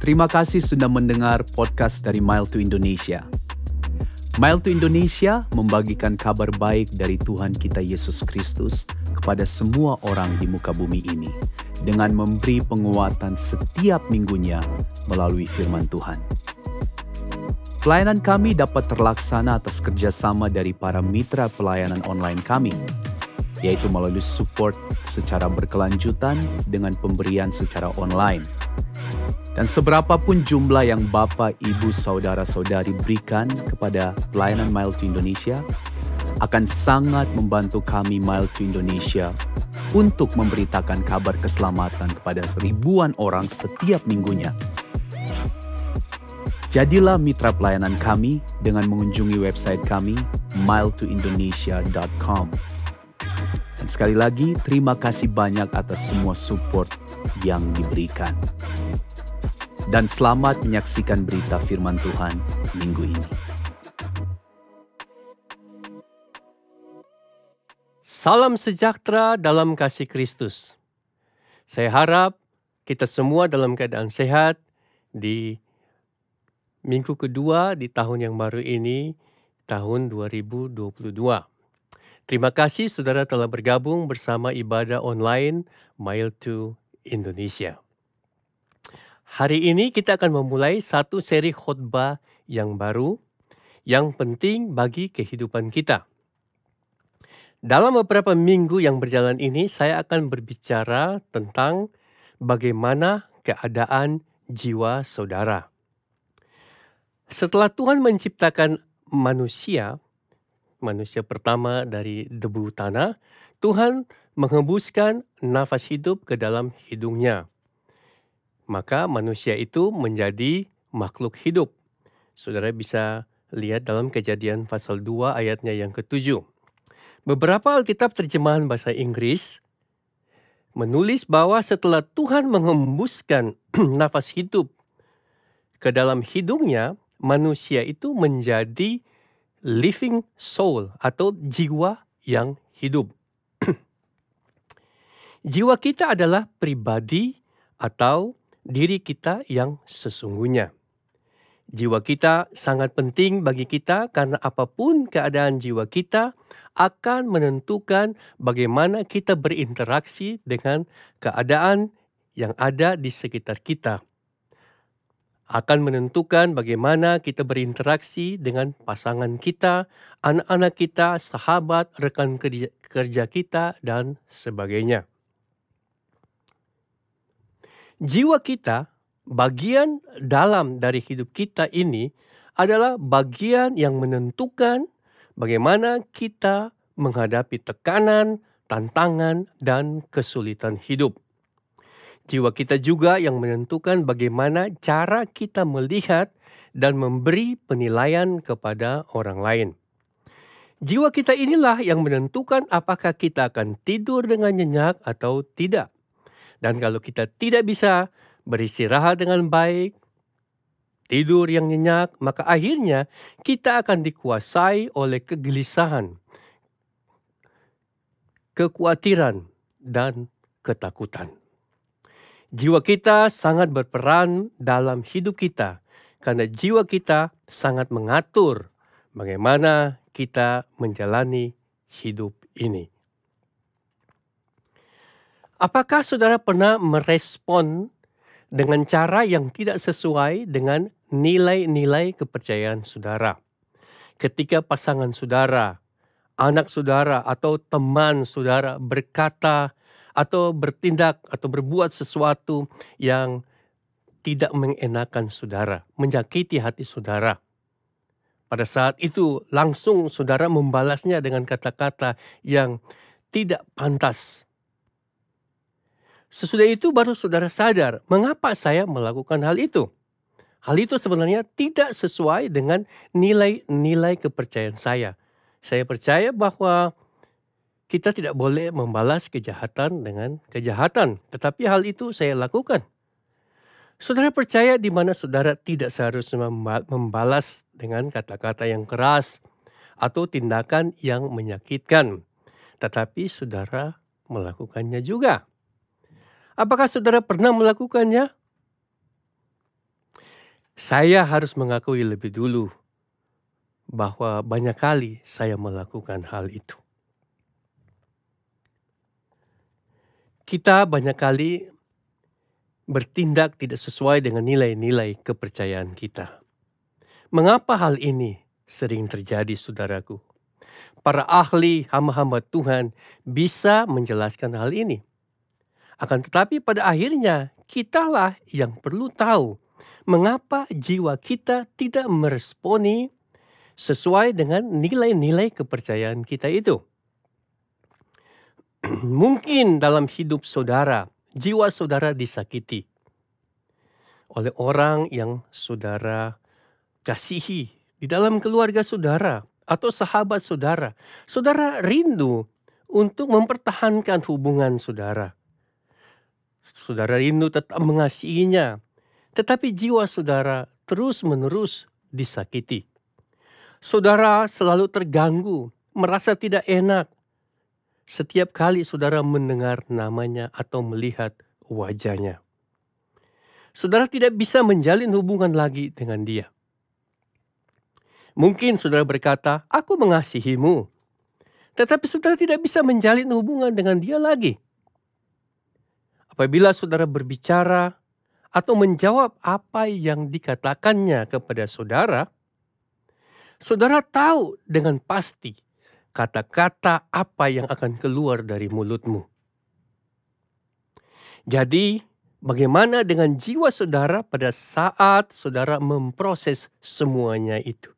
Terima kasih sudah mendengar podcast dari Mile to Indonesia. Mile to Indonesia membagikan kabar baik dari Tuhan kita Yesus Kristus kepada semua orang di muka bumi ini dengan memberi penguatan setiap minggunya melalui firman Tuhan. Pelayanan kami dapat terlaksana atas kerjasama dari para mitra pelayanan online kami, yaitu melalui support secara berkelanjutan dengan pemberian secara online. Dan seberapapun jumlah yang Bapak, Ibu, Saudara-saudari berikan kepada pelayanan Mile to Indonesia, akan sangat membantu kami Mile to Indonesia untuk memberitakan kabar keselamatan kepada ribuan orang setiap minggunya Jadilah mitra pelayanan kami dengan mengunjungi website kami miletoindonesia.com. Dan sekali lagi, terima kasih banyak atas semua support yang diberikan. Dan selamat menyaksikan berita firman Tuhan minggu ini. Salam sejahtera dalam kasih Kristus. Saya harap kita semua dalam keadaan sehat di minggu kedua di tahun yang baru ini, tahun 2022. Terima kasih saudara telah bergabung bersama ibadah online Mile to Indonesia. Hari ini kita akan memulai satu seri khutbah yang baru yang penting bagi kehidupan kita. Dalam beberapa minggu yang berjalan ini, saya akan berbicara tentang bagaimana keadaan jiwa saudara. Setelah Tuhan menciptakan manusia, manusia pertama dari debu tanah, Tuhan menghembuskan nafas hidup ke dalam hidungnya. Maka manusia itu menjadi makhluk hidup. Saudara bisa lihat dalam kejadian pasal 2 ayatnya yang ketujuh. Beberapa Alkitab terjemahan bahasa Inggris menulis bahwa setelah Tuhan menghembuskan nafas hidup ke dalam hidungnya, manusia itu menjadi living soul atau jiwa yang hidup. jiwa kita adalah pribadi atau diri kita yang sesungguhnya. Jiwa kita sangat penting bagi kita karena apa pun keadaan jiwa kita akan menentukan bagaimana kita berinteraksi dengan keadaan yang ada di sekitar kita akan menentukan bagaimana kita berinteraksi dengan pasangan kita, anak-anak kita, sahabat, rekan kerja kita, dan sebagainya. Jiwa kita, bagian dalam dari hidup kita ini adalah bagian yang menentukan bagaimana kita menghadapi tekanan, tantangan, dan kesulitan hidup. Jiwa kita juga yang menentukan bagaimana cara kita melihat dan memberi penilaian kepada orang lain. Jiwa kita inilah yang menentukan apakah kita akan tidur dengan nyenyak atau tidak. Dan kalau kita tidak bisa beristirahat dengan baik, tidur yang nyenyak, maka akhirnya kita akan dikuasai oleh kegelisahan, kekhawatiran, dan ketakutan. Jiwa kita sangat berperan dalam hidup kita karena jiwa kita sangat mengatur bagaimana kita menjalani hidup ini. Apakah saudara pernah merespon dengan cara yang tidak sesuai dengan nilai-nilai kepercayaan saudara? Ketika pasangan saudara, anak saudara, atau teman saudara berkata atau bertindak atau berbuat sesuatu yang tidak mengenakan saudara, menyakiti hati saudara. Pada saat itu langsung saudara membalasnya dengan kata-kata yang tidak pantas. Sesudah itu baru saudara sadar mengapa saya melakukan hal itu. Hal itu sebenarnya tidak sesuai dengan nilai-nilai kepercayaan saya. Saya percaya bahwa kita tidak boleh membalas kejahatan dengan kejahatan, tetapi hal itu saya lakukan. Saudara percaya di mana saudara tidak seharusnya membalas dengan kata-kata yang keras atau tindakan yang menyakitkan, tetapi saudara melakukannya juga. Apakah saudara pernah melakukannya? Saya harus mengakui lebih dulu bahwa banyak kali saya melakukan hal itu. Kita banyak kali bertindak tidak sesuai dengan nilai-nilai kepercayaan kita. Mengapa hal ini sering terjadi, saudaraku? Para ahli hamba-hamba Tuhan bisa menjelaskan hal ini. Akan tetapi pada akhirnya kitalah yang perlu tahu mengapa jiwa kita tidak meresponi sesuai dengan nilai-nilai kepercayaan kita itu. Mungkin dalam hidup saudara jiwa saudara disakiti oleh orang yang saudara kasihi di dalam keluarga saudara atau sahabat saudara. Saudara rindu untuk mempertahankan hubungan saudara. Saudara rindu tetap mengasihinya, tetapi jiwa saudara terus-menerus disakiti. Saudara selalu terganggu, merasa tidak enak, setiap kali saudara mendengar namanya atau melihat wajahnya. Saudara tidak bisa menjalin hubungan lagi dengan dia. Mungkin saudara berkata, "Aku mengasihimu," tetapi saudara tidak bisa menjalin hubungan dengan dia lagi. Apabila saudara berbicara atau menjawab apa yang dikatakannya kepada saudara, saudara tahu dengan pasti kata-kata apa yang akan keluar dari mulutmu. Jadi, bagaimana dengan jiwa saudara pada saat saudara memproses semuanya itu?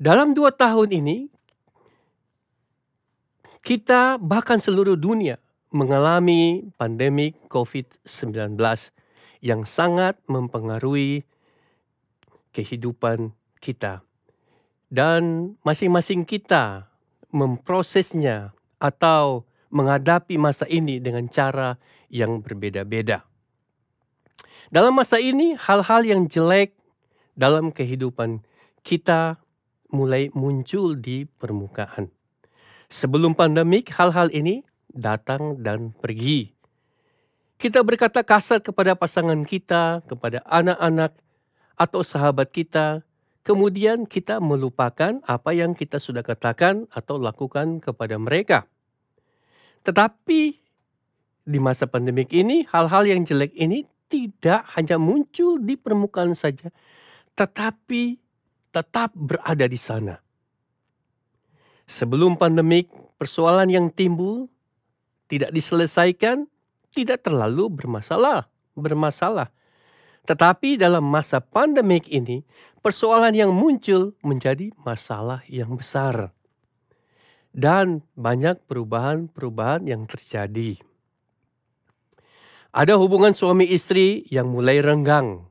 Dalam dua tahun ini, kita bahkan seluruh dunia mengalami pandemi COVID-19 yang sangat mempengaruhi kehidupan kita. Dan masing-masing kita memprosesnya atau menghadapi masa ini dengan cara yang berbeda-beda. Dalam masa ini, hal-hal yang jelek dalam kehidupan kita mulai muncul di permukaan. Sebelum pandemik, hal-hal ini datang dan pergi. Kita berkata kasar kepada pasangan kita, kepada anak-anak, atau sahabat kita, kemudian kita melupakan apa yang kita sudah katakan atau lakukan kepada mereka. Tetapi di masa pandemik ini, hal-hal yang jelek ini tidak hanya muncul di permukaan saja, tetapi tetap berada di sana. Sebelum pandemik, persoalan yang timbul tidak diselesaikan, tidak terlalu bermasalah, bermasalah. Tetapi dalam masa pandemik ini, persoalan yang muncul menjadi masalah yang besar. Dan banyak perubahan-perubahan yang terjadi. Ada hubungan suami istri yang mulai renggang.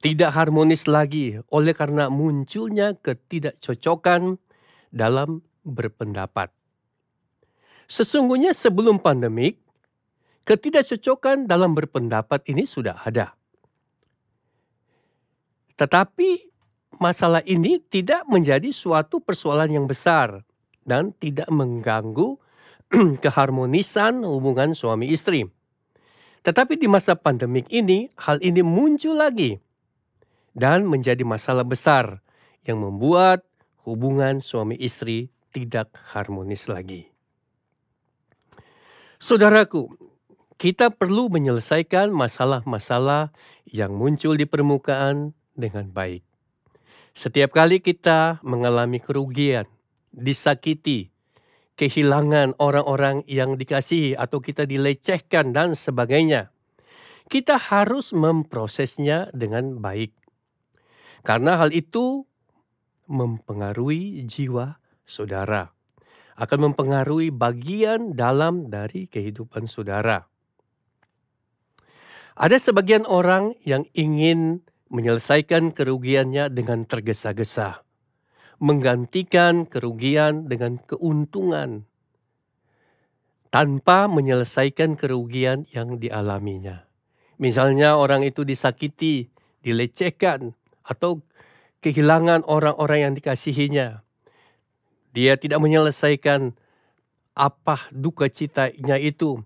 Tidak harmonis lagi oleh karena munculnya ketidakcocokan dalam berpendapat. Sesungguhnya sebelum pandemik, Ketidakcocokan dalam berpendapat ini sudah ada. Tetapi masalah ini tidak menjadi suatu persoalan yang besar dan tidak mengganggu keharmonisan hubungan suami istri. Tetapi di masa pandemik ini, hal ini muncul lagi dan menjadi masalah besar yang membuat hubungan suami istri tidak harmonis lagi. Saudaraku, kita perlu menyelesaikan masalah-masalah yang muncul di permukaan dengan baik. Setiap kali kita mengalami kerugian, disakiti, kehilangan orang-orang yang dikasihi, atau kita dilecehkan, dan sebagainya, kita harus memprosesnya dengan baik, karena hal itu mempengaruhi jiwa saudara, akan mempengaruhi bagian dalam dari kehidupan saudara. Ada sebagian orang yang ingin menyelesaikan kerugiannya dengan tergesa-gesa, menggantikan kerugian dengan keuntungan tanpa menyelesaikan kerugian yang dialaminya. Misalnya orang itu disakiti, dilecehkan, atau kehilangan orang-orang yang dikasihinya. Dia tidak menyelesaikan apa duka citanya itu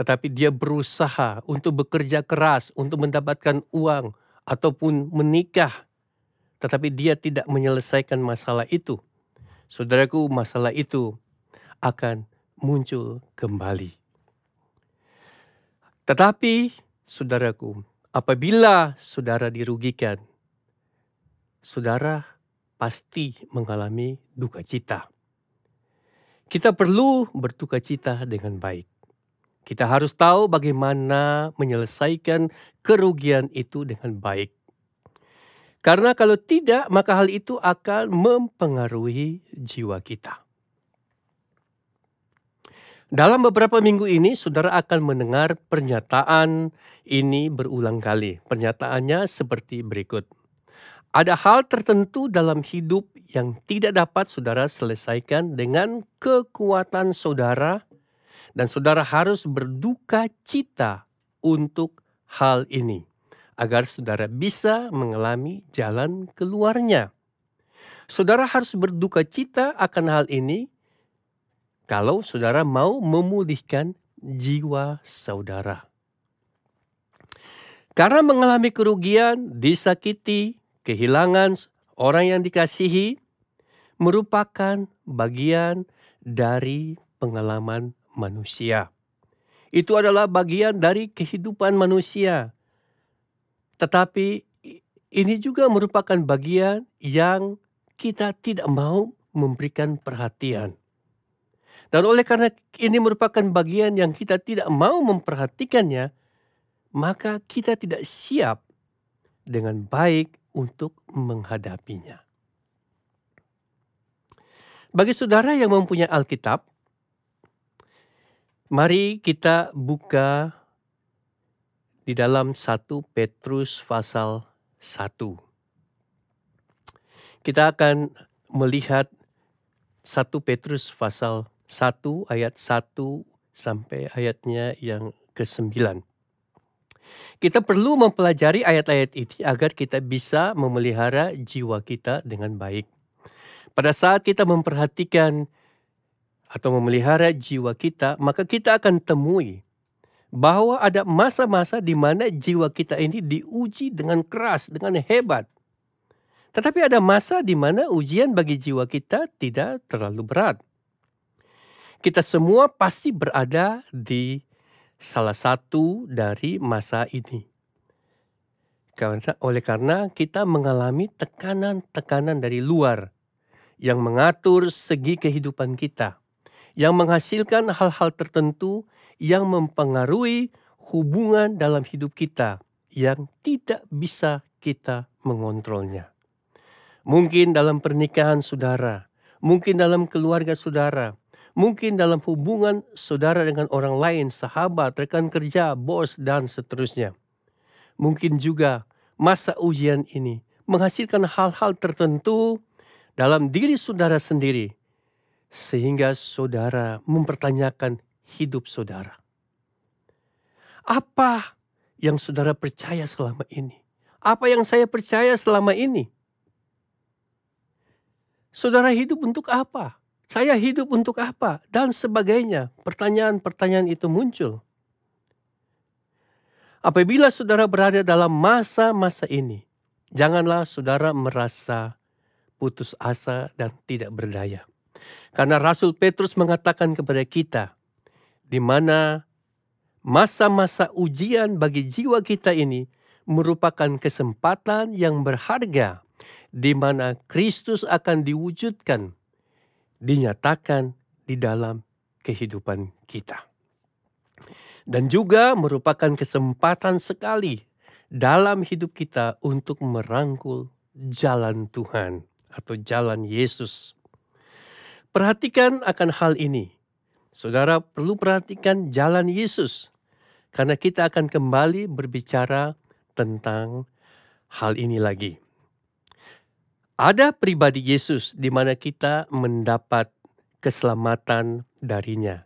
tetapi dia berusaha untuk bekerja keras untuk mendapatkan uang ataupun menikah, tetapi dia tidak menyelesaikan masalah itu, saudaraku, masalah itu akan muncul kembali. Tetapi, saudaraku, apabila saudara dirugikan, saudara pasti mengalami duka cita. Kita perlu berduka cita dengan baik. Kita harus tahu bagaimana menyelesaikan kerugian itu dengan baik. Karena kalau tidak, maka hal itu akan mempengaruhi jiwa kita. Dalam beberapa minggu ini, saudara akan mendengar pernyataan ini berulang kali. Pernyataannya seperti berikut: ada hal tertentu dalam hidup yang tidak dapat saudara selesaikan dengan kekuatan saudara, dan saudara harus berduka cita untuk hal ini, agar saudara bisa mengalami jalan keluarnya. Saudara harus berduka cita akan hal ini kalau saudara mau memulihkan jiwa saudara. Karena mengalami kerugian, disakiti, kehilangan orang yang dikasihi, merupakan bagian dari pengalaman manusia. Itu adalah bagian dari kehidupan manusia. Tetapi ini juga merupakan bagian yang kita tidak mau memberikan perhatian. Dan oleh karena ini merupakan bagian yang kita tidak mau memperhatikannya, maka kita tidak siap dengan baik untuk menghadapinya. Bagi saudara yang mempunyai Alkitab, mari kita buka di dalam 1 Petrus pasal 1. Kita akan melihat 1 Petrus pasal 1 ayat 1 sampai ayatnya yang ke-9. Kita perlu mempelajari ayat-ayat ini agar kita bisa memelihara jiwa kita dengan baik. Pada saat kita memperhatikan atau memelihara jiwa kita, maka kita akan temui bahwa ada masa-masa di mana jiwa kita ini diuji dengan keras, dengan hebat. Tetapi ada masa di mana ujian bagi jiwa kita tidak terlalu berat kita semua pasti berada di salah satu dari masa ini. Oleh karena kita mengalami tekanan-tekanan dari luar yang mengatur segi kehidupan kita, yang menghasilkan hal-hal tertentu yang mempengaruhi hubungan dalam hidup kita yang tidak bisa kita mengontrolnya. Mungkin dalam pernikahan saudara, mungkin dalam keluarga saudara, Mungkin dalam hubungan saudara dengan orang lain, sahabat, rekan kerja, bos, dan seterusnya. Mungkin juga masa ujian ini menghasilkan hal-hal tertentu dalam diri saudara sendiri, sehingga saudara mempertanyakan hidup saudara. Apa yang saudara percaya selama ini? Apa yang saya percaya selama ini? Saudara hidup untuk apa? Saya hidup untuk apa? Dan sebagainya. Pertanyaan-pertanyaan itu muncul. Apabila saudara berada dalam masa-masa ini, janganlah saudara merasa putus asa dan tidak berdaya. Karena Rasul Petrus mengatakan kepada kita, di mana masa-masa ujian bagi jiwa kita ini merupakan kesempatan yang berharga di mana Kristus akan diwujudkan dinyatakan di dalam kehidupan kita. Dan juga merupakan kesempatan sekali dalam hidup kita untuk merangkul jalan Tuhan atau jalan Yesus. Perhatikan akan hal ini. Saudara perlu perhatikan jalan Yesus karena kita akan kembali berbicara tentang hal ini lagi. Ada pribadi Yesus di mana kita mendapat keselamatan darinya.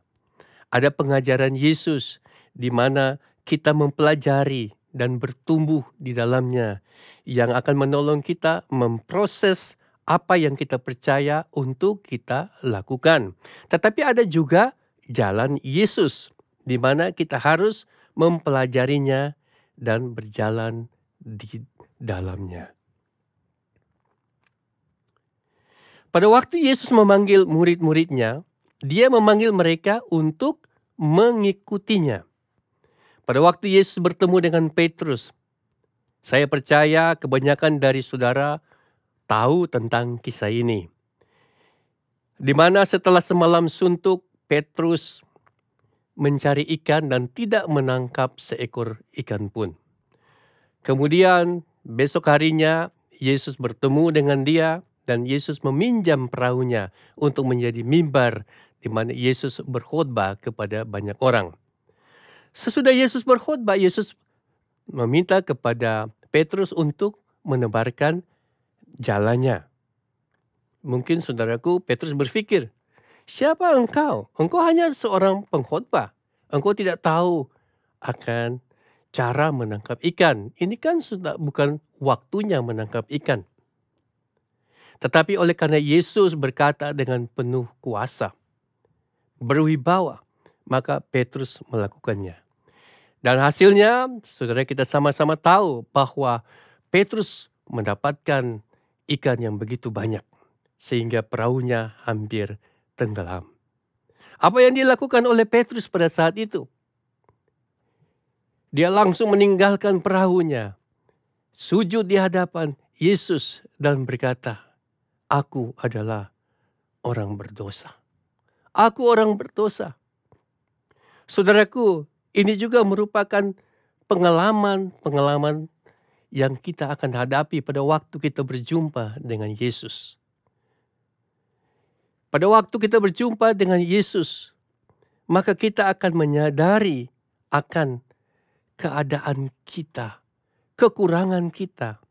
Ada pengajaran Yesus di mana kita mempelajari dan bertumbuh di dalamnya yang akan menolong kita memproses apa yang kita percaya untuk kita lakukan. Tetapi ada juga jalan Yesus di mana kita harus mempelajarinya dan berjalan di dalamnya. Pada waktu Yesus memanggil murid-muridnya, dia memanggil mereka untuk mengikutinya. Pada waktu Yesus bertemu dengan Petrus, saya percaya kebanyakan dari saudara tahu tentang kisah ini. Di mana setelah semalam suntuk, Petrus mencari ikan dan tidak menangkap seekor ikan pun. Kemudian besok harinya Yesus bertemu dengan dia dan Yesus meminjam perahunya untuk menjadi mimbar di mana Yesus berkhotbah kepada banyak orang. Sesudah Yesus berkhotbah, Yesus meminta kepada Petrus untuk menebarkan jalannya. Mungkin saudaraku Petrus berpikir, siapa engkau? Engkau hanya seorang pengkhotbah. Engkau tidak tahu akan cara menangkap ikan. Ini kan sudah bukan waktunya menangkap ikan. Tetapi oleh karena Yesus berkata dengan penuh kuasa, berwibawa, maka Petrus melakukannya. Dan hasilnya, saudara kita sama-sama tahu bahwa Petrus mendapatkan ikan yang begitu banyak, sehingga perahunya hampir tenggelam. Apa yang dilakukan oleh Petrus pada saat itu? Dia langsung meninggalkan perahunya, sujud di hadapan Yesus dan berkata, Aku adalah orang berdosa. Aku orang berdosa. Saudaraku, ini juga merupakan pengalaman-pengalaman yang kita akan hadapi pada waktu kita berjumpa dengan Yesus. Pada waktu kita berjumpa dengan Yesus, maka kita akan menyadari akan keadaan kita, kekurangan kita,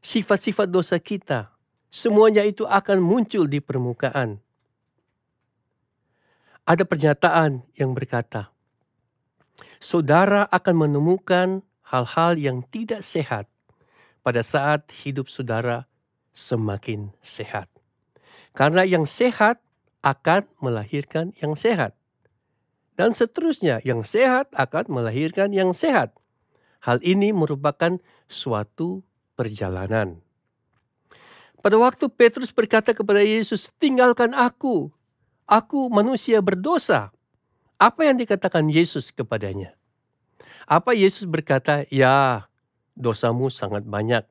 sifat-sifat dosa kita, semuanya itu akan muncul di permukaan. Ada pernyataan yang berkata, saudara akan menemukan hal-hal yang tidak sehat pada saat hidup saudara semakin sehat. Karena yang sehat akan melahirkan yang sehat. Dan seterusnya, yang sehat akan melahirkan yang sehat. Hal ini merupakan suatu perjalanan. Pada waktu Petrus berkata kepada Yesus, "Tinggalkan aku. Aku manusia berdosa." Apa yang dikatakan Yesus kepadanya? Apa Yesus berkata, "Ya, dosamu sangat banyak.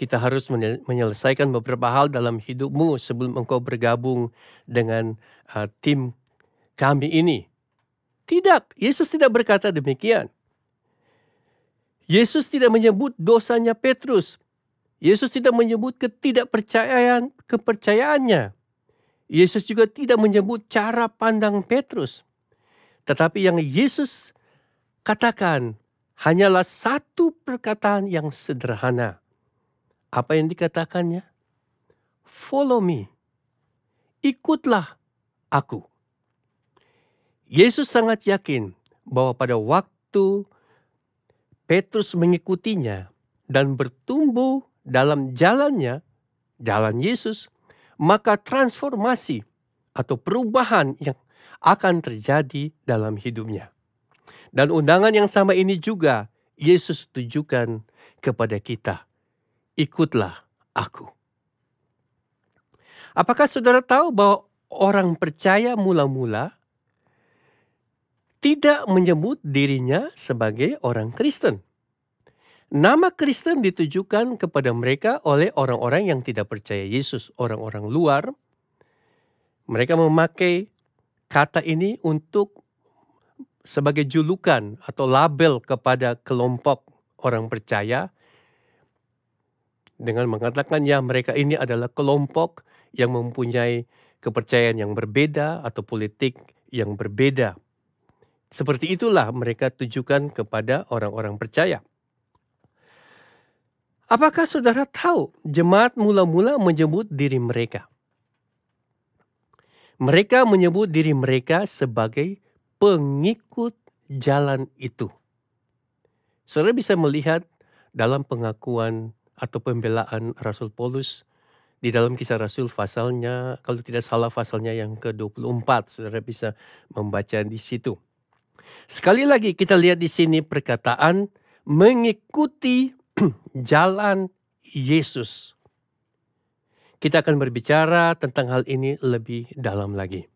Kita harus menyelesaikan beberapa hal dalam hidupmu sebelum engkau bergabung dengan uh, tim kami ini." Tidak, Yesus tidak berkata demikian. Yesus tidak menyebut dosanya Petrus, Yesus tidak menyebut ketidakpercayaan kepercayaannya. Yesus juga tidak menyebut cara pandang Petrus. Tetapi yang Yesus katakan hanyalah satu perkataan yang sederhana. Apa yang dikatakannya? Follow me. Ikutlah aku. Yesus sangat yakin bahwa pada waktu Petrus mengikutinya dan bertumbuh dalam jalannya, jalan Yesus, maka transformasi atau perubahan yang akan terjadi dalam hidupnya. Dan undangan yang sama ini juga Yesus tujukan kepada kita. Ikutlah aku. Apakah saudara tahu bahwa orang percaya mula-mula tidak menyebut dirinya sebagai orang Kristen? Nama Kristen ditujukan kepada mereka oleh orang-orang yang tidak percaya Yesus, orang-orang luar. Mereka memakai kata ini untuk sebagai julukan atau label kepada kelompok orang percaya dengan mengatakan ya mereka ini adalah kelompok yang mempunyai kepercayaan yang berbeda atau politik yang berbeda. Seperti itulah mereka tujukan kepada orang-orang percaya. Apakah saudara tahu jemaat mula-mula menyebut diri mereka? Mereka menyebut diri mereka sebagai pengikut jalan itu. Saudara bisa melihat dalam pengakuan atau pembelaan Rasul Paulus Di dalam kisah Rasul pasalnya, kalau tidak salah pasalnya yang ke-24, saudara bisa membaca di situ. Sekali lagi kita lihat di sini perkataan mengikuti jalan Yesus. Kita akan berbicara tentang hal ini lebih dalam lagi.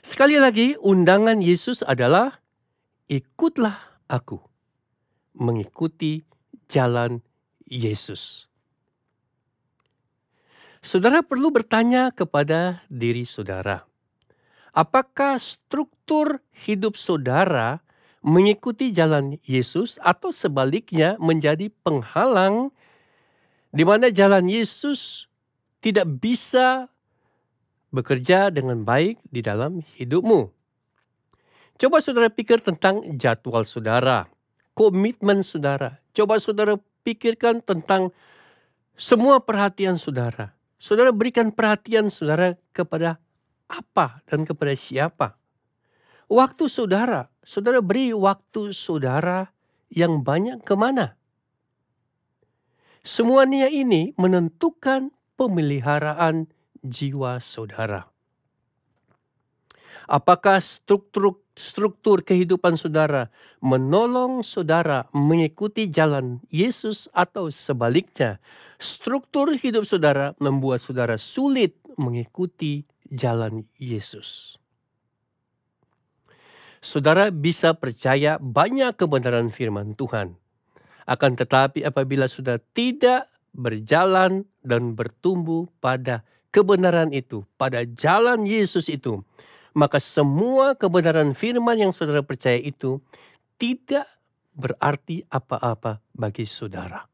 Sekali lagi, undangan Yesus adalah ikutlah aku, mengikuti jalan Yesus. Saudara perlu bertanya kepada diri saudara, apakah struktur hidup saudara mengikuti jalan Yesus atau sebaliknya menjadi penghalang di mana jalan Yesus tidak bisa bekerja dengan baik di dalam hidupmu. Coba saudara pikir tentang jadwal saudara, komitmen saudara. Coba saudara pikirkan tentang semua perhatian saudara. Saudara berikan perhatian saudara kepada apa dan kepada siapa. Waktu saudara, saudara beri waktu saudara yang banyak ke mana? Semuanya ini menentukan pemeliharaan jiwa saudara. Apakah struktur struktur kehidupan saudara menolong saudara mengikuti jalan Yesus atau sebaliknya struktur hidup saudara membuat saudara sulit mengikuti jalan Yesus. Saudara bisa percaya banyak kebenaran firman Tuhan. Akan tetapi apabila sudah tidak berjalan dan bertumbuh pada kebenaran itu, pada jalan Yesus itu, maka semua kebenaran firman yang saudara percaya itu tidak berarti apa-apa bagi saudara.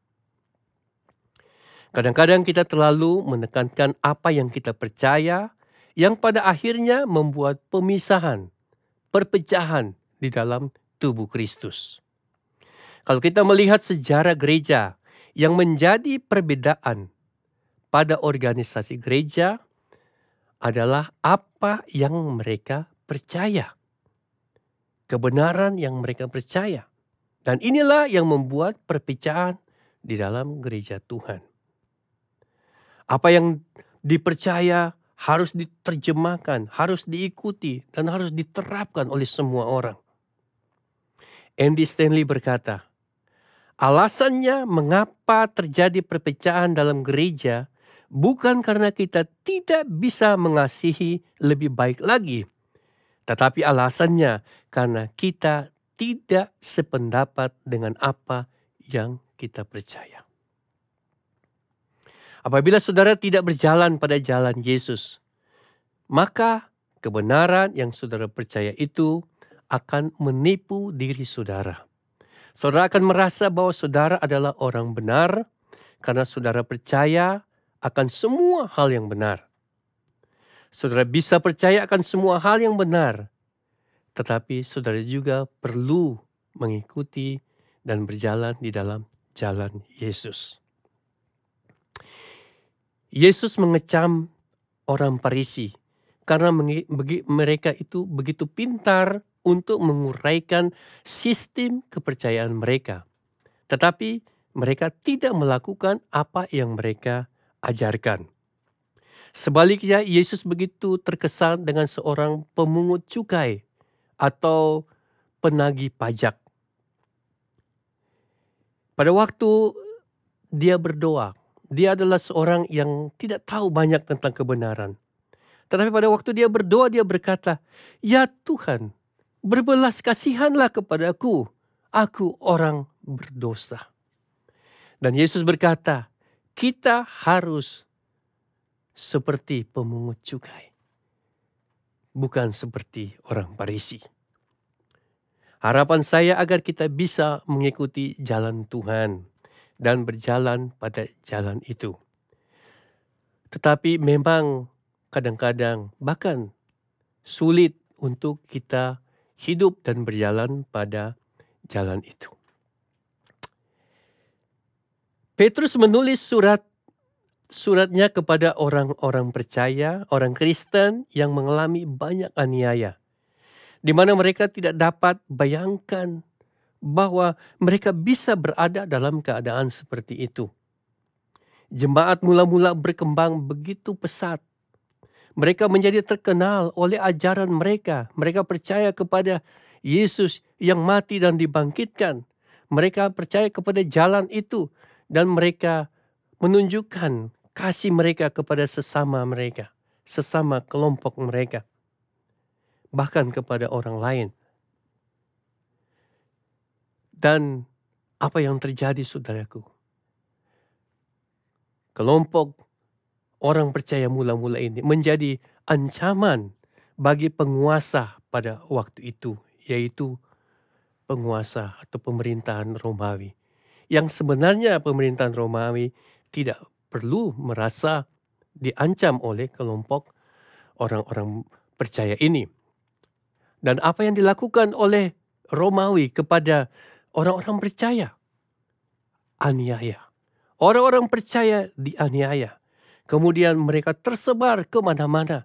Kadang-kadang kita terlalu menekankan apa yang kita percaya, yang pada akhirnya membuat pemisahan, perpecahan di dalam tubuh Kristus. Kalau kita melihat sejarah gereja yang menjadi perbedaan pada organisasi gereja, adalah apa yang mereka percaya. Kebenaran yang mereka percaya. Dan inilah yang membuat perpecahan di dalam gereja Tuhan. Apa yang dipercaya harus diterjemahkan, harus diikuti, dan harus diterapkan oleh semua orang. Andy Stanley berkata, alasannya mengapa terjadi perpecahan dalam gereja bukan karena kita tidak bisa mengasihi lebih baik lagi, tetapi alasannya karena kita tidak sependapat dengan apa yang kita percaya. Apabila saudara tidak berjalan pada jalan Yesus, maka kebenaran yang saudara percaya itu akan menipu diri saudara. Saudara akan merasa bahwa saudara adalah orang benar karena saudara percaya akan semua hal yang benar. Saudara bisa percaya akan semua hal yang benar, tetapi saudara juga perlu mengikuti dan berjalan di dalam jalan Yesus. Yesus mengecam orang Parisi karena mereka itu begitu pintar untuk menguraikan sistem kepercayaan mereka. Tetapi mereka tidak melakukan apa yang mereka ajarkan. Sebaliknya, Yesus begitu terkesan dengan seorang pemungut cukai atau penagih pajak. Pada waktu dia berdoa, dia adalah seorang yang tidak tahu banyak tentang kebenaran. Tetapi pada waktu dia berdoa, dia berkata, "Ya Tuhan, berbelas kasihanlah kepadaku, aku orang berdosa." Dan Yesus berkata, kita harus seperti pemungut cukai, bukan seperti orang Parisi. Harapan saya agar kita bisa mengikuti jalan Tuhan dan berjalan pada jalan itu. Tetapi memang kadang-kadang bahkan sulit untuk kita hidup dan berjalan pada jalan itu. Petrus menulis surat suratnya kepada orang-orang percaya, orang Kristen yang mengalami banyak aniaya. Di mana mereka tidak dapat bayangkan bahwa mereka bisa berada dalam keadaan seperti itu. Jemaat mula-mula berkembang begitu pesat. Mereka menjadi terkenal oleh ajaran mereka. Mereka percaya kepada Yesus yang mati dan dibangkitkan. Mereka percaya kepada jalan itu dan mereka menunjukkan kasih mereka kepada sesama mereka, sesama kelompok mereka, bahkan kepada orang lain. Dan apa yang terjadi saudaraku? kelompok orang percaya mula-mula ini menjadi ancaman bagi penguasa pada waktu itu, yaitu penguasa atau pemerintahan Romawi. Yang sebenarnya pemerintahan Romawi tidak perlu merasa diancam oleh kelompok orang-orang percaya ini. Dan apa yang dilakukan oleh Romawi kepada orang-orang percaya? Aniaya Orang-orang percaya dianiaya. Kemudian mereka tersebar ke mana-mana.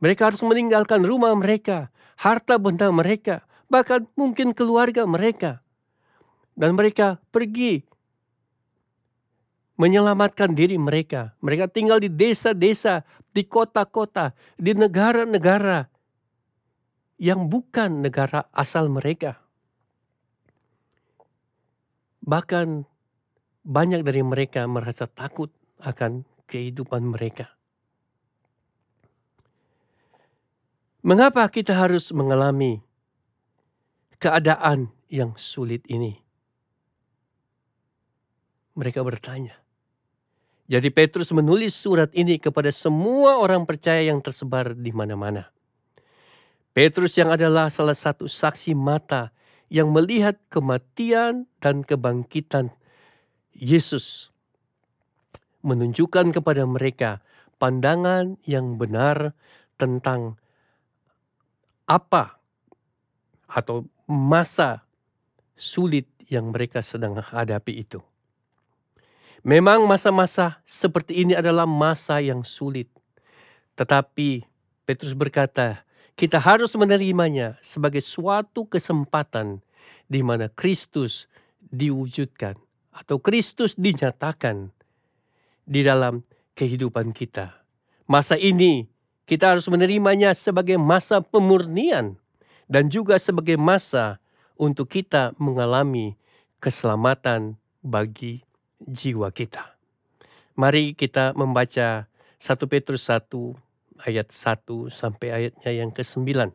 Mereka harus meninggalkan rumah mereka, harta benda mereka, bahkan mungkin keluarga mereka. Dan mereka pergi menyelamatkan diri mereka. Mereka tinggal di desa-desa, di kota-kota, di negara-negara yang bukan negara asal mereka. Bahkan banyak dari mereka merasa takut akan kehidupan mereka. Mengapa kita harus mengalami keadaan yang sulit ini? Mereka bertanya. Jadi Petrus menulis surat ini kepada semua orang percaya yang tersebar di mana-mana. Petrus yang adalah salah satu saksi mata yang melihat kematian dan kebangkitan Yesus menunjukkan kepada mereka pandangan yang benar tentang apa atau masa sulit yang mereka sedang hadapi itu. Memang masa-masa seperti ini adalah masa yang sulit. Tetapi Petrus berkata, kita harus menerimanya sebagai suatu kesempatan di mana Kristus diwujudkan atau Kristus dinyatakan di dalam kehidupan kita. Masa ini kita harus menerimanya sebagai masa pemurnian dan juga sebagai masa untuk kita mengalami keselamatan bagi jiwa kita. Mari kita membaca 1 Petrus 1 ayat 1 sampai ayatnya yang ke-9.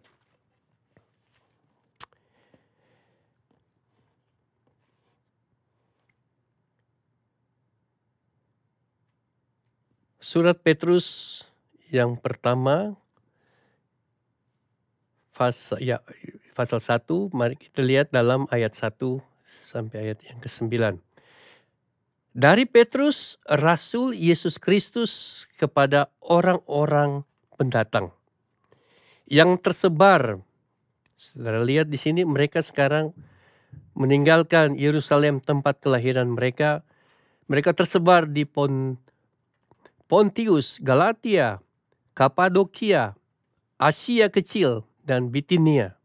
Surat Petrus yang pertama pasal ya pasal 1 mari kita lihat dalam ayat 1 sampai ayat yang ke-9. Dari Petrus rasul Yesus Kristus kepada orang-orang pendatang yang tersebar Saudara lihat di sini mereka sekarang meninggalkan Yerusalem tempat kelahiran mereka. Mereka tersebar di Pon Pontius, Galatia, Kapadokia, Asia Kecil, dan Bitinia,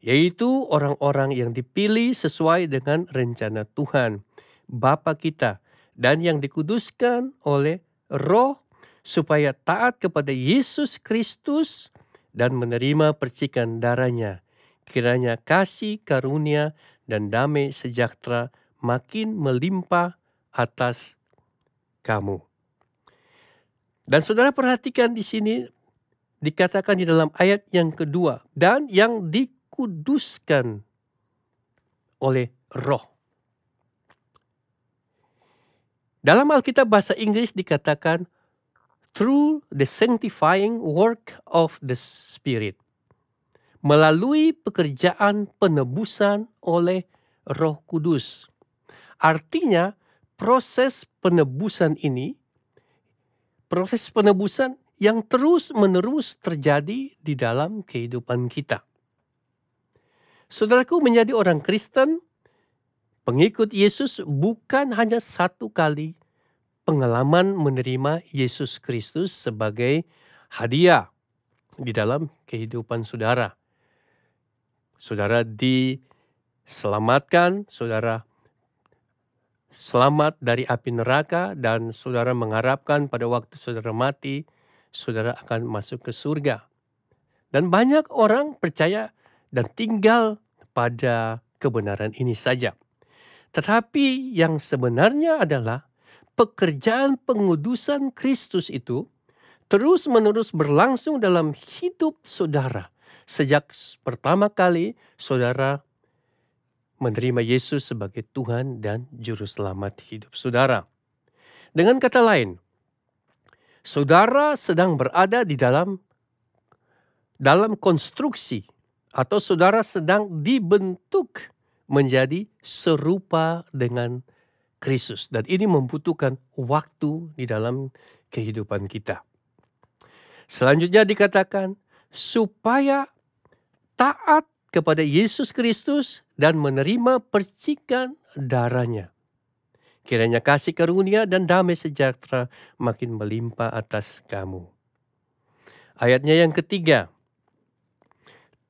yaitu orang-orang yang dipilih sesuai dengan rencana Tuhan, Bapa kita, dan yang dikuduskan oleh roh supaya taat kepada Yesus Kristus dan menerima percikan darahnya. Kiranya kasih, karunia, dan damai sejahtera makin melimpah atas kamu. Dan saudara perhatikan di sini dikatakan di dalam ayat yang kedua dan yang dikuduskan oleh roh. Dalam Alkitab bahasa Inggris dikatakan through the sanctifying work of the Spirit. Melalui pekerjaan penebusan oleh Roh Kudus. Artinya proses penebusan ini proses penebusan yang terus-menerus terjadi di dalam kehidupan kita. Saudaraku menjadi orang Kristen, pengikut Yesus bukan hanya satu kali pengalaman menerima Yesus Kristus sebagai hadiah di dalam kehidupan saudara. Saudara diselamatkan, saudara selamat dari api neraka dan saudara mengharapkan pada waktu saudara mati, saudara akan masuk ke surga. Dan banyak orang percaya dan tinggal pada kebenaran ini saja. Tetapi yang sebenarnya adalah pekerjaan pengudusan Kristus itu terus-menerus berlangsung dalam hidup saudara. Sejak pertama kali saudara menerima Yesus sebagai Tuhan dan Juru Selamat hidup saudara. Dengan kata lain, saudara sedang berada di dalam dalam konstruksi atau saudara sedang dibentuk menjadi serupa dengan Kristus dan ini membutuhkan waktu di dalam kehidupan kita. Selanjutnya dikatakan supaya taat kepada Yesus Kristus dan menerima percikan darahnya. Kiranya kasih karunia dan damai sejahtera makin melimpah atas kamu. Ayatnya yang ketiga.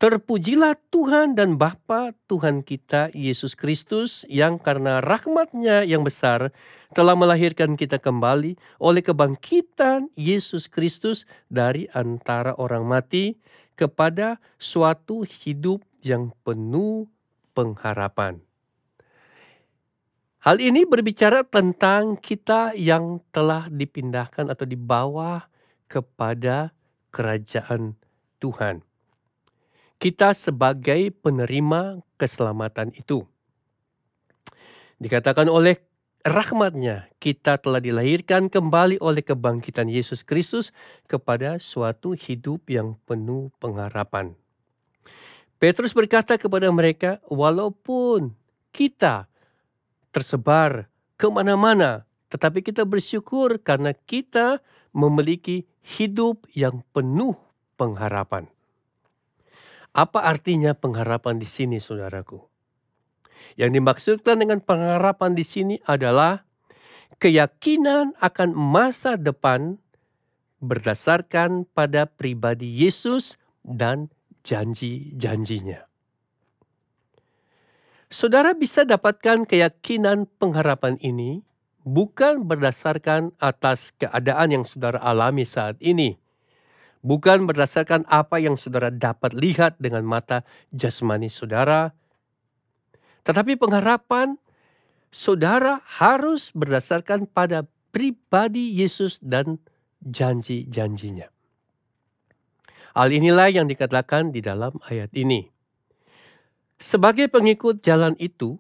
Terpujilah Tuhan dan Bapa Tuhan kita Yesus Kristus yang karena rahmatnya yang besar telah melahirkan kita kembali oleh kebangkitan Yesus Kristus dari antara orang mati kepada suatu hidup yang penuh pengharapan. Hal ini berbicara tentang kita yang telah dipindahkan atau dibawa kepada kerajaan Tuhan kita sebagai penerima keselamatan itu. Dikatakan oleh rahmatnya kita telah dilahirkan kembali oleh kebangkitan Yesus Kristus kepada suatu hidup yang penuh pengharapan. Petrus berkata kepada mereka, walaupun kita tersebar ke mana-mana, tetapi kita bersyukur karena kita memiliki hidup yang penuh pengharapan. Apa artinya pengharapan di sini, saudaraku? Yang dimaksudkan dengan pengharapan di sini adalah keyakinan akan masa depan berdasarkan pada pribadi Yesus dan janji-janjinya. Saudara bisa dapatkan keyakinan pengharapan ini bukan berdasarkan atas keadaan yang saudara alami saat ini, bukan berdasarkan apa yang saudara dapat lihat dengan mata jasmani saudara, tetapi pengharapan saudara harus berdasarkan pada pribadi Yesus dan janji-janjinya. Hal inilah yang dikatakan di dalam ayat ini. Sebagai pengikut jalan itu,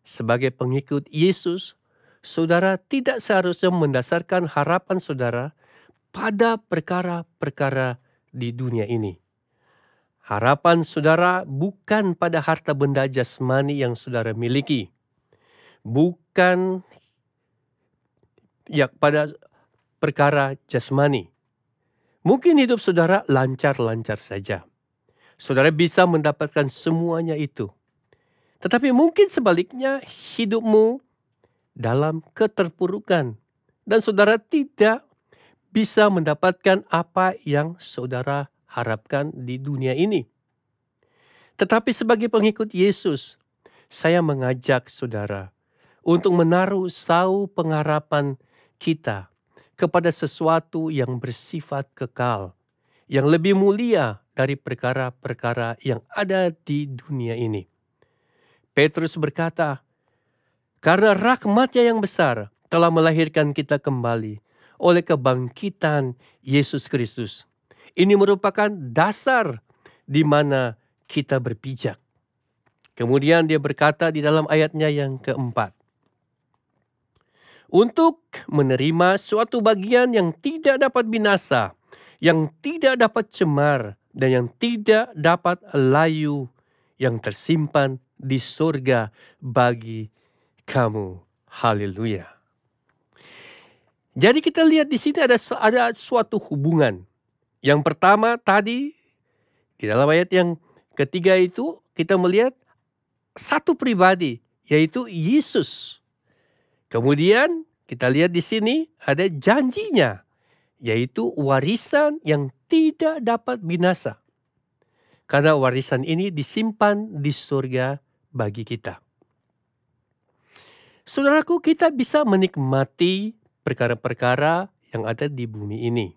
sebagai pengikut Yesus, saudara tidak seharusnya mendasarkan harapan saudara pada perkara-perkara di dunia ini. Harapan saudara bukan pada harta benda jasmani yang saudara miliki. Bukan ya pada perkara jasmani. Mungkin hidup saudara lancar-lancar saja. Saudara bisa mendapatkan semuanya itu. Tetapi mungkin sebaliknya hidupmu dalam keterpurukan dan saudara tidak bisa mendapatkan apa yang saudara harapkan di dunia ini. Tetapi sebagai pengikut Yesus, saya mengajak saudara untuk menaruh sau pengharapan kita kepada sesuatu yang bersifat kekal, yang lebih mulia dari perkara-perkara yang ada di dunia ini. Petrus berkata, "Karena rahmatnya yang besar telah melahirkan kita kembali oleh kebangkitan Yesus Kristus. Ini merupakan dasar di mana kita berpijak. Kemudian dia berkata di dalam ayatnya yang keempat. Untuk menerima suatu bagian yang tidak dapat binasa, yang tidak dapat cemar, dan yang tidak dapat layu, yang tersimpan di surga bagi kamu. Haleluya. Jadi kita lihat di sini ada ada suatu hubungan. Yang pertama tadi di dalam ayat yang ketiga itu kita melihat satu pribadi yaitu Yesus. Kemudian kita lihat di sini ada janjinya yaitu warisan yang tidak dapat binasa. Karena warisan ini disimpan di surga bagi kita. Saudaraku, kita bisa menikmati perkara-perkara yang ada di bumi ini.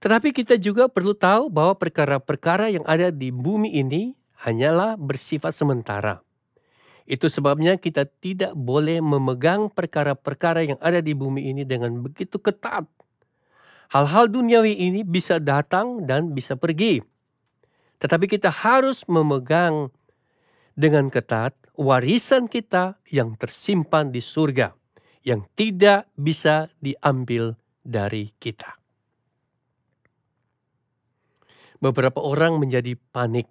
Tetapi kita juga perlu tahu bahwa perkara-perkara yang ada di bumi ini hanyalah bersifat sementara. Itu sebabnya kita tidak boleh memegang perkara-perkara yang ada di bumi ini dengan begitu ketat. Hal-hal duniawi ini bisa datang dan bisa pergi. Tetapi kita harus memegang dengan ketat warisan kita yang tersimpan di surga, yang tidak bisa diambil dari kita. Beberapa orang menjadi panik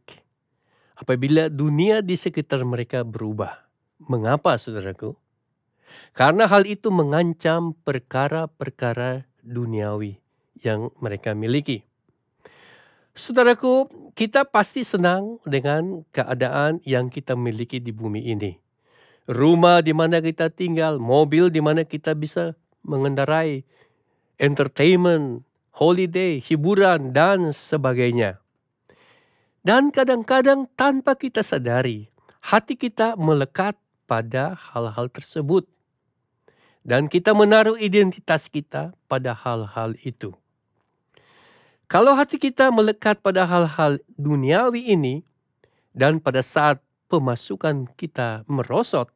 apabila dunia di sekitar mereka berubah. Mengapa, saudaraku? Karena hal itu mengancam perkara-perkara duniawi yang mereka miliki. Saudaraku, kita pasti senang dengan keadaan yang kita miliki di bumi ini. Rumah di mana kita tinggal, mobil di mana kita bisa mengendarai, entertainment, holiday, hiburan, dan sebagainya. Dan kadang-kadang tanpa kita sadari, hati kita melekat pada hal-hal tersebut. Dan kita menaruh identitas kita pada hal-hal itu. Kalau hati kita melekat pada hal-hal duniawi ini, dan pada saat pemasukan kita merosot,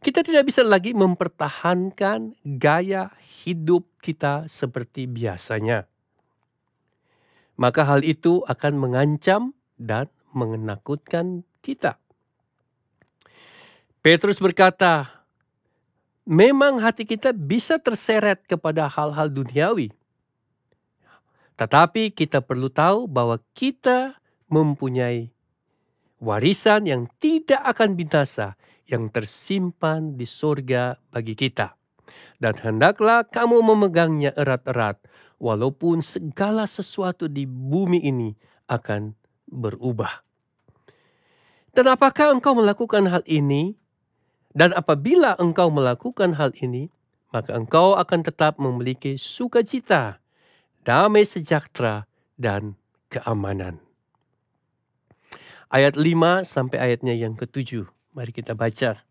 kita tidak bisa lagi mempertahankan gaya hidup kita seperti biasanya maka hal itu akan mengancam dan menakutkan kita. Petrus berkata, memang hati kita bisa terseret kepada hal-hal duniawi. Tetapi kita perlu tahu bahwa kita mempunyai warisan yang tidak akan binasa yang tersimpan di surga bagi kita. Dan hendaklah kamu memegangnya erat-erat walaupun segala sesuatu di bumi ini akan berubah. Dan apakah engkau melakukan hal ini? Dan apabila engkau melakukan hal ini, maka engkau akan tetap memiliki sukacita, damai sejahtera, dan keamanan. Ayat 5 sampai ayatnya yang ketujuh. Mari kita baca.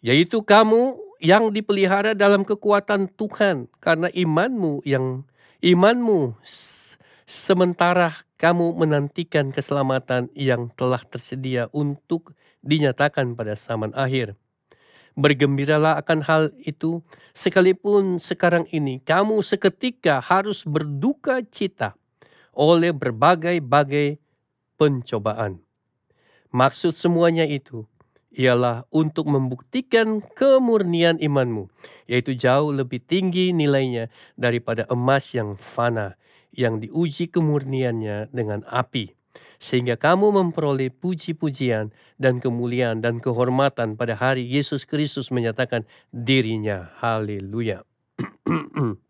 Yaitu kamu yang dipelihara dalam kekuatan Tuhan karena imanmu yang imanmu sementara kamu menantikan keselamatan yang telah tersedia untuk dinyatakan pada zaman akhir. Bergembiralah akan hal itu, sekalipun sekarang ini kamu seketika harus berduka cita oleh berbagai-bagai pencobaan. Maksud semuanya itu ialah untuk membuktikan kemurnian imanmu, yaitu jauh lebih tinggi nilainya daripada emas yang fana, yang diuji kemurniannya dengan api, sehingga kamu memperoleh puji-pujian dan kemuliaan dan kehormatan pada hari Yesus Kristus menyatakan dirinya. Haleluya.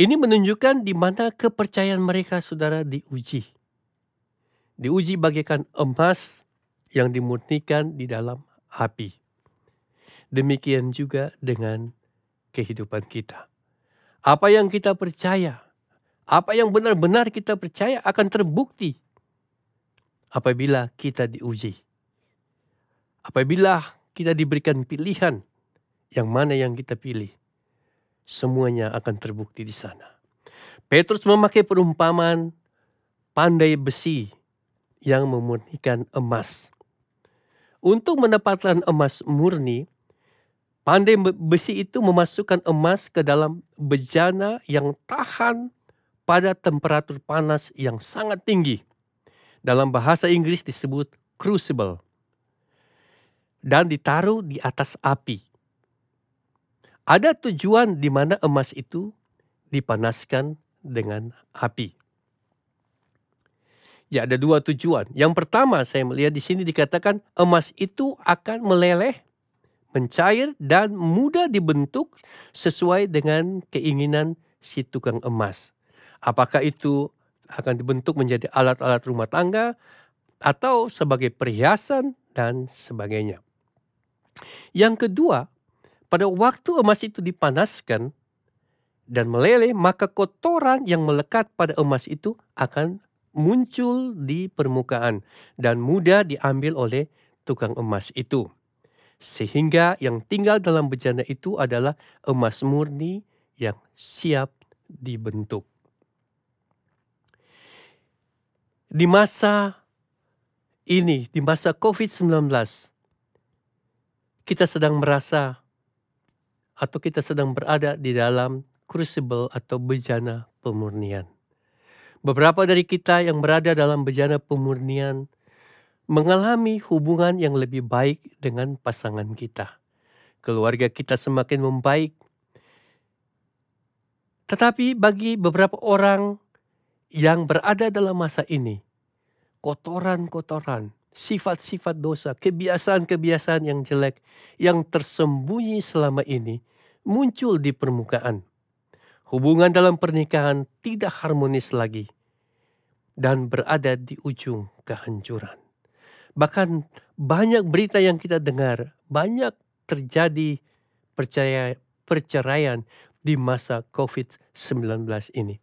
Ini menunjukkan di mana kepercayaan mereka saudara diuji diuji bagaikan emas yang dimurnikan di dalam api. Demikian juga dengan kehidupan kita. Apa yang kita percaya, apa yang benar-benar kita percaya akan terbukti apabila kita diuji. Apabila kita diberikan pilihan yang mana yang kita pilih, semuanya akan terbukti di sana. Petrus memakai perumpamaan pandai besi yang memurnikan emas. Untuk mendapatkan emas murni, pandai besi itu memasukkan emas ke dalam bejana yang tahan pada temperatur panas yang sangat tinggi. Dalam bahasa Inggris disebut crucible. Dan ditaruh di atas api. Ada tujuan di mana emas itu dipanaskan dengan api. Ya ada dua tujuan. Yang pertama saya melihat di sini dikatakan emas itu akan meleleh, mencair dan mudah dibentuk sesuai dengan keinginan si tukang emas. Apakah itu akan dibentuk menjadi alat-alat rumah tangga atau sebagai perhiasan dan sebagainya. Yang kedua, pada waktu emas itu dipanaskan dan meleleh, maka kotoran yang melekat pada emas itu akan muncul di permukaan dan mudah diambil oleh tukang emas itu. Sehingga yang tinggal dalam bejana itu adalah emas murni yang siap dibentuk. Di masa ini, di masa COVID-19, kita sedang merasa atau kita sedang berada di dalam crucible atau bejana pemurnian. Beberapa dari kita yang berada dalam bejana pemurnian mengalami hubungan yang lebih baik dengan pasangan kita. Keluarga kita semakin membaik. Tetapi bagi beberapa orang yang berada dalam masa ini, kotoran-kotoran, sifat-sifat dosa, kebiasaan-kebiasaan yang jelek yang tersembunyi selama ini muncul di permukaan. Hubungan dalam pernikahan tidak harmonis lagi dan berada di ujung kehancuran. Bahkan banyak berita yang kita dengar, banyak terjadi percaya perceraian di masa COVID-19 ini.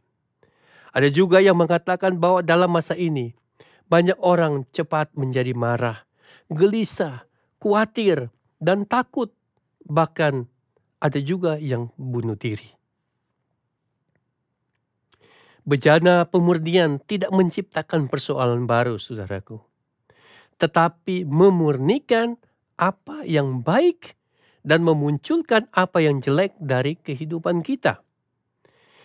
Ada juga yang mengatakan bahwa dalam masa ini banyak orang cepat menjadi marah, gelisah, khawatir, dan takut. Bahkan ada juga yang bunuh diri. Bejana pemurnian tidak menciptakan persoalan baru, saudaraku, tetapi memurnikan apa yang baik dan memunculkan apa yang jelek dari kehidupan kita.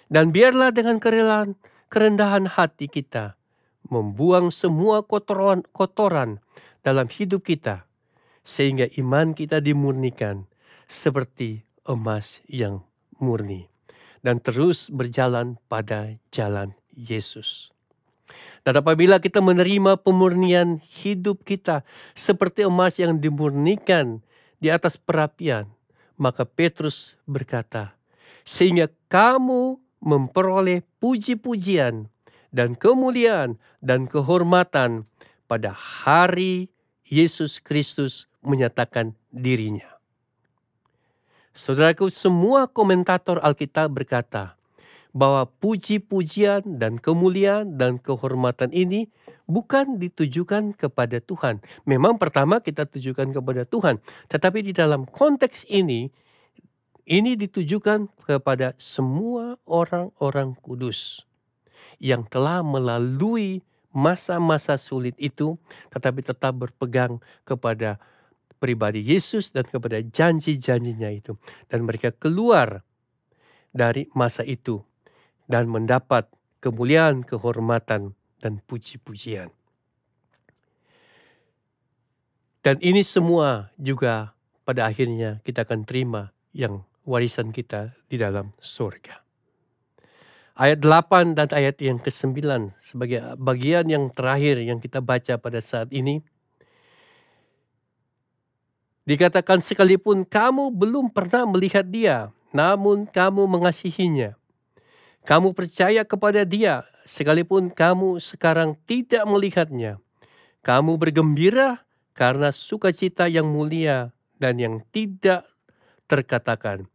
Dan biarlah dengan kerelaan, kerendahan hati kita membuang semua kotoran, kotoran dalam hidup kita, sehingga iman kita dimurnikan seperti emas yang murni dan terus berjalan pada jalan Yesus. Dan apabila kita menerima pemurnian hidup kita seperti emas yang dimurnikan di atas perapian, maka Petrus berkata, sehingga kamu memperoleh puji-pujian dan kemuliaan dan kehormatan pada hari Yesus Kristus menyatakan dirinya. Saudaraku, semua komentator Alkitab berkata bahwa puji-pujian dan kemuliaan dan kehormatan ini bukan ditujukan kepada Tuhan. Memang pertama kita tujukan kepada Tuhan, tetapi di dalam konteks ini ini ditujukan kepada semua orang-orang kudus yang telah melalui masa-masa sulit itu tetapi tetap berpegang kepada pribadi Yesus dan kepada janji-janjinya itu. Dan mereka keluar dari masa itu dan mendapat kemuliaan, kehormatan, dan puji-pujian. Dan ini semua juga pada akhirnya kita akan terima yang warisan kita di dalam surga. Ayat 8 dan ayat yang ke-9 sebagai bagian yang terakhir yang kita baca pada saat ini Dikatakan sekalipun kamu belum pernah melihat dia, namun kamu mengasihinya. Kamu percaya kepada dia, sekalipun kamu sekarang tidak melihatnya. Kamu bergembira karena sukacita yang mulia dan yang tidak terkatakan.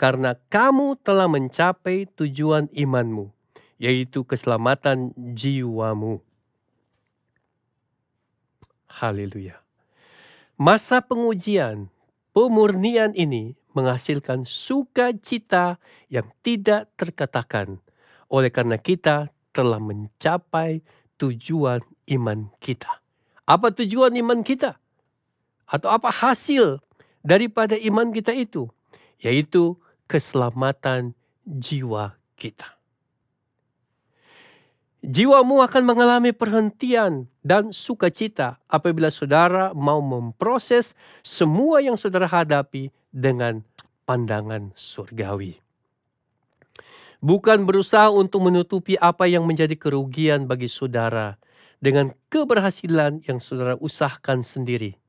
Karena kamu telah mencapai tujuan imanmu, yaitu keselamatan jiwamu. Haleluya. Masa pengujian, pemurnian ini menghasilkan sukacita yang tidak terkatakan oleh karena kita telah mencapai tujuan iman kita. Apa tujuan iman kita? Atau apa hasil daripada iman kita itu? Yaitu keselamatan jiwa kita. Jiwamu akan mengalami perhentian dan sukacita apabila saudara mau memproses semua yang saudara hadapi dengan pandangan surgawi. Bukan berusaha untuk menutupi apa yang menjadi kerugian bagi saudara dengan keberhasilan yang saudara usahakan sendiri.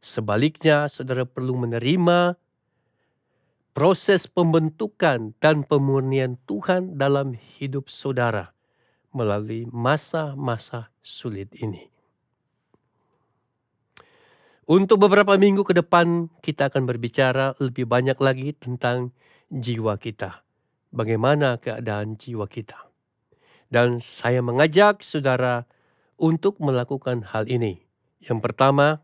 Sebaliknya, saudara perlu menerima proses pembentukan dan pemurnian Tuhan dalam hidup saudara melalui masa-masa sulit ini. Untuk beberapa minggu ke depan, kita akan berbicara lebih banyak lagi tentang jiwa kita. Bagaimana keadaan jiwa kita. Dan saya mengajak saudara untuk melakukan hal ini. Yang pertama,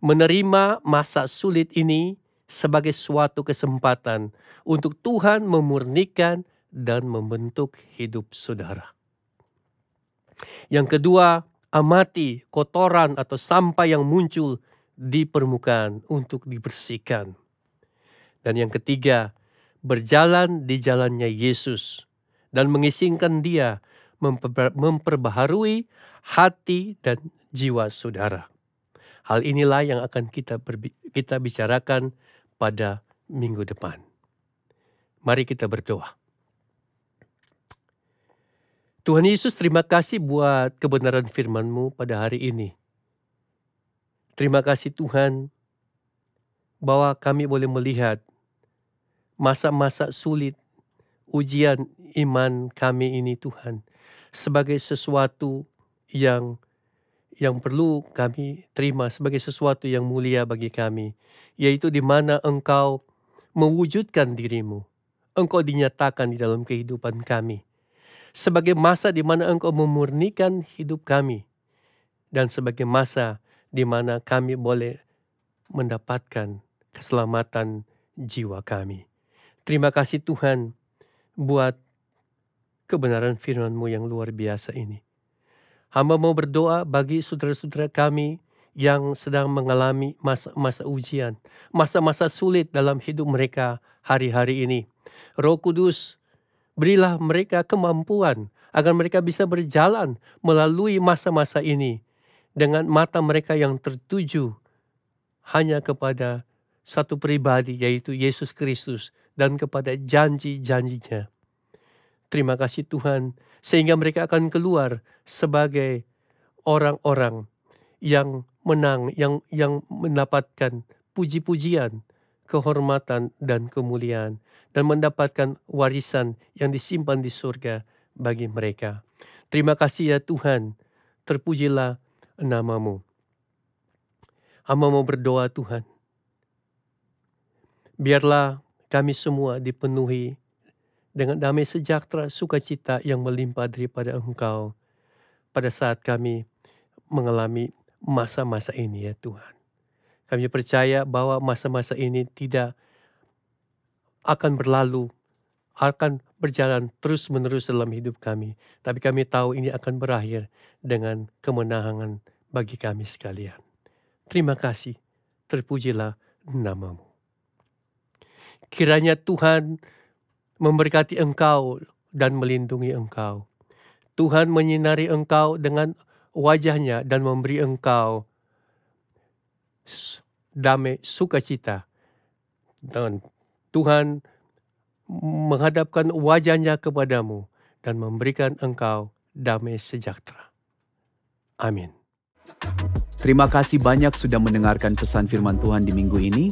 menerima masa sulit ini sebagai suatu kesempatan untuk Tuhan memurnikan dan membentuk hidup saudara. Yang kedua, amati kotoran atau sampah yang muncul di permukaan untuk dibersihkan. Dan yang ketiga, berjalan di jalannya Yesus dan mengisingkan dia memperbaharui hati dan jiwa saudara. Hal inilah yang akan kita kita bicarakan pada minggu depan. Mari kita berdoa. Tuhan Yesus terima kasih buat kebenaran firman-Mu pada hari ini. Terima kasih Tuhan bahwa kami boleh melihat masa-masa sulit, ujian iman kami ini Tuhan sebagai sesuatu yang yang perlu kami terima sebagai sesuatu yang mulia bagi kami, yaitu di mana Engkau mewujudkan dirimu. Engkau dinyatakan di dalam kehidupan kami. Sebagai masa di mana Engkau memurnikan hidup kami. Dan sebagai masa di mana kami boleh mendapatkan keselamatan jiwa kami. Terima kasih Tuhan buat kebenaran firman-Mu yang luar biasa ini. Hamba mau berdoa bagi saudara-saudara kami yang sedang mengalami masa-masa ujian, masa-masa sulit dalam hidup mereka hari-hari ini. Roh Kudus, berilah mereka kemampuan agar mereka bisa berjalan melalui masa-masa ini dengan mata mereka yang tertuju hanya kepada satu pribadi yaitu Yesus Kristus dan kepada janji-janjinya. Terima kasih Tuhan, sehingga mereka akan keluar sebagai orang-orang yang menang, yang yang mendapatkan puji-pujian, kehormatan dan kemuliaan dan mendapatkan warisan yang disimpan di surga bagi mereka. Terima kasih ya Tuhan, terpujilah namamu. Hamba mau berdoa Tuhan. Biarlah kami semua dipenuhi dengan damai sejahtera sukacita yang melimpah daripada Engkau pada saat kami mengalami masa-masa ini ya Tuhan. Kami percaya bahwa masa-masa ini tidak akan berlalu, akan berjalan terus-menerus dalam hidup kami. Tapi kami tahu ini akan berakhir dengan kemenangan bagi kami sekalian. Terima kasih, terpujilah namamu. Kiranya Tuhan memberkati engkau dan melindungi engkau. Tuhan menyinari engkau dengan wajahnya dan memberi engkau damai sukacita. Dan Tuhan menghadapkan wajahnya kepadamu dan memberikan engkau damai sejahtera. Amin. Terima kasih banyak sudah mendengarkan pesan firman Tuhan di minggu ini.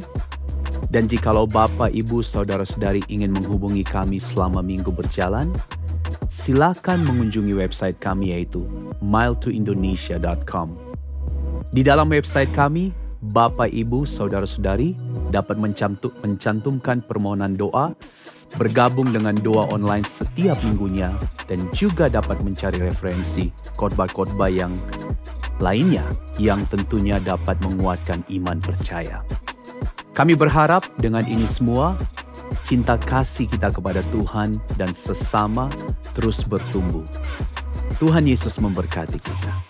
Dan jikalau Bapak, Ibu, Saudara-saudari ingin menghubungi kami selama minggu berjalan, silakan mengunjungi website kami yaitu miletoindonesia.com. Di dalam website kami, Bapak, Ibu, Saudara-saudari dapat mencantumkan permohonan doa, bergabung dengan doa online setiap minggunya, dan juga dapat mencari referensi khotbah-khotbah yang lainnya yang tentunya dapat menguatkan iman percaya. Kami berharap dengan ini semua, cinta kasih kita kepada Tuhan dan sesama terus bertumbuh. Tuhan Yesus memberkati kita.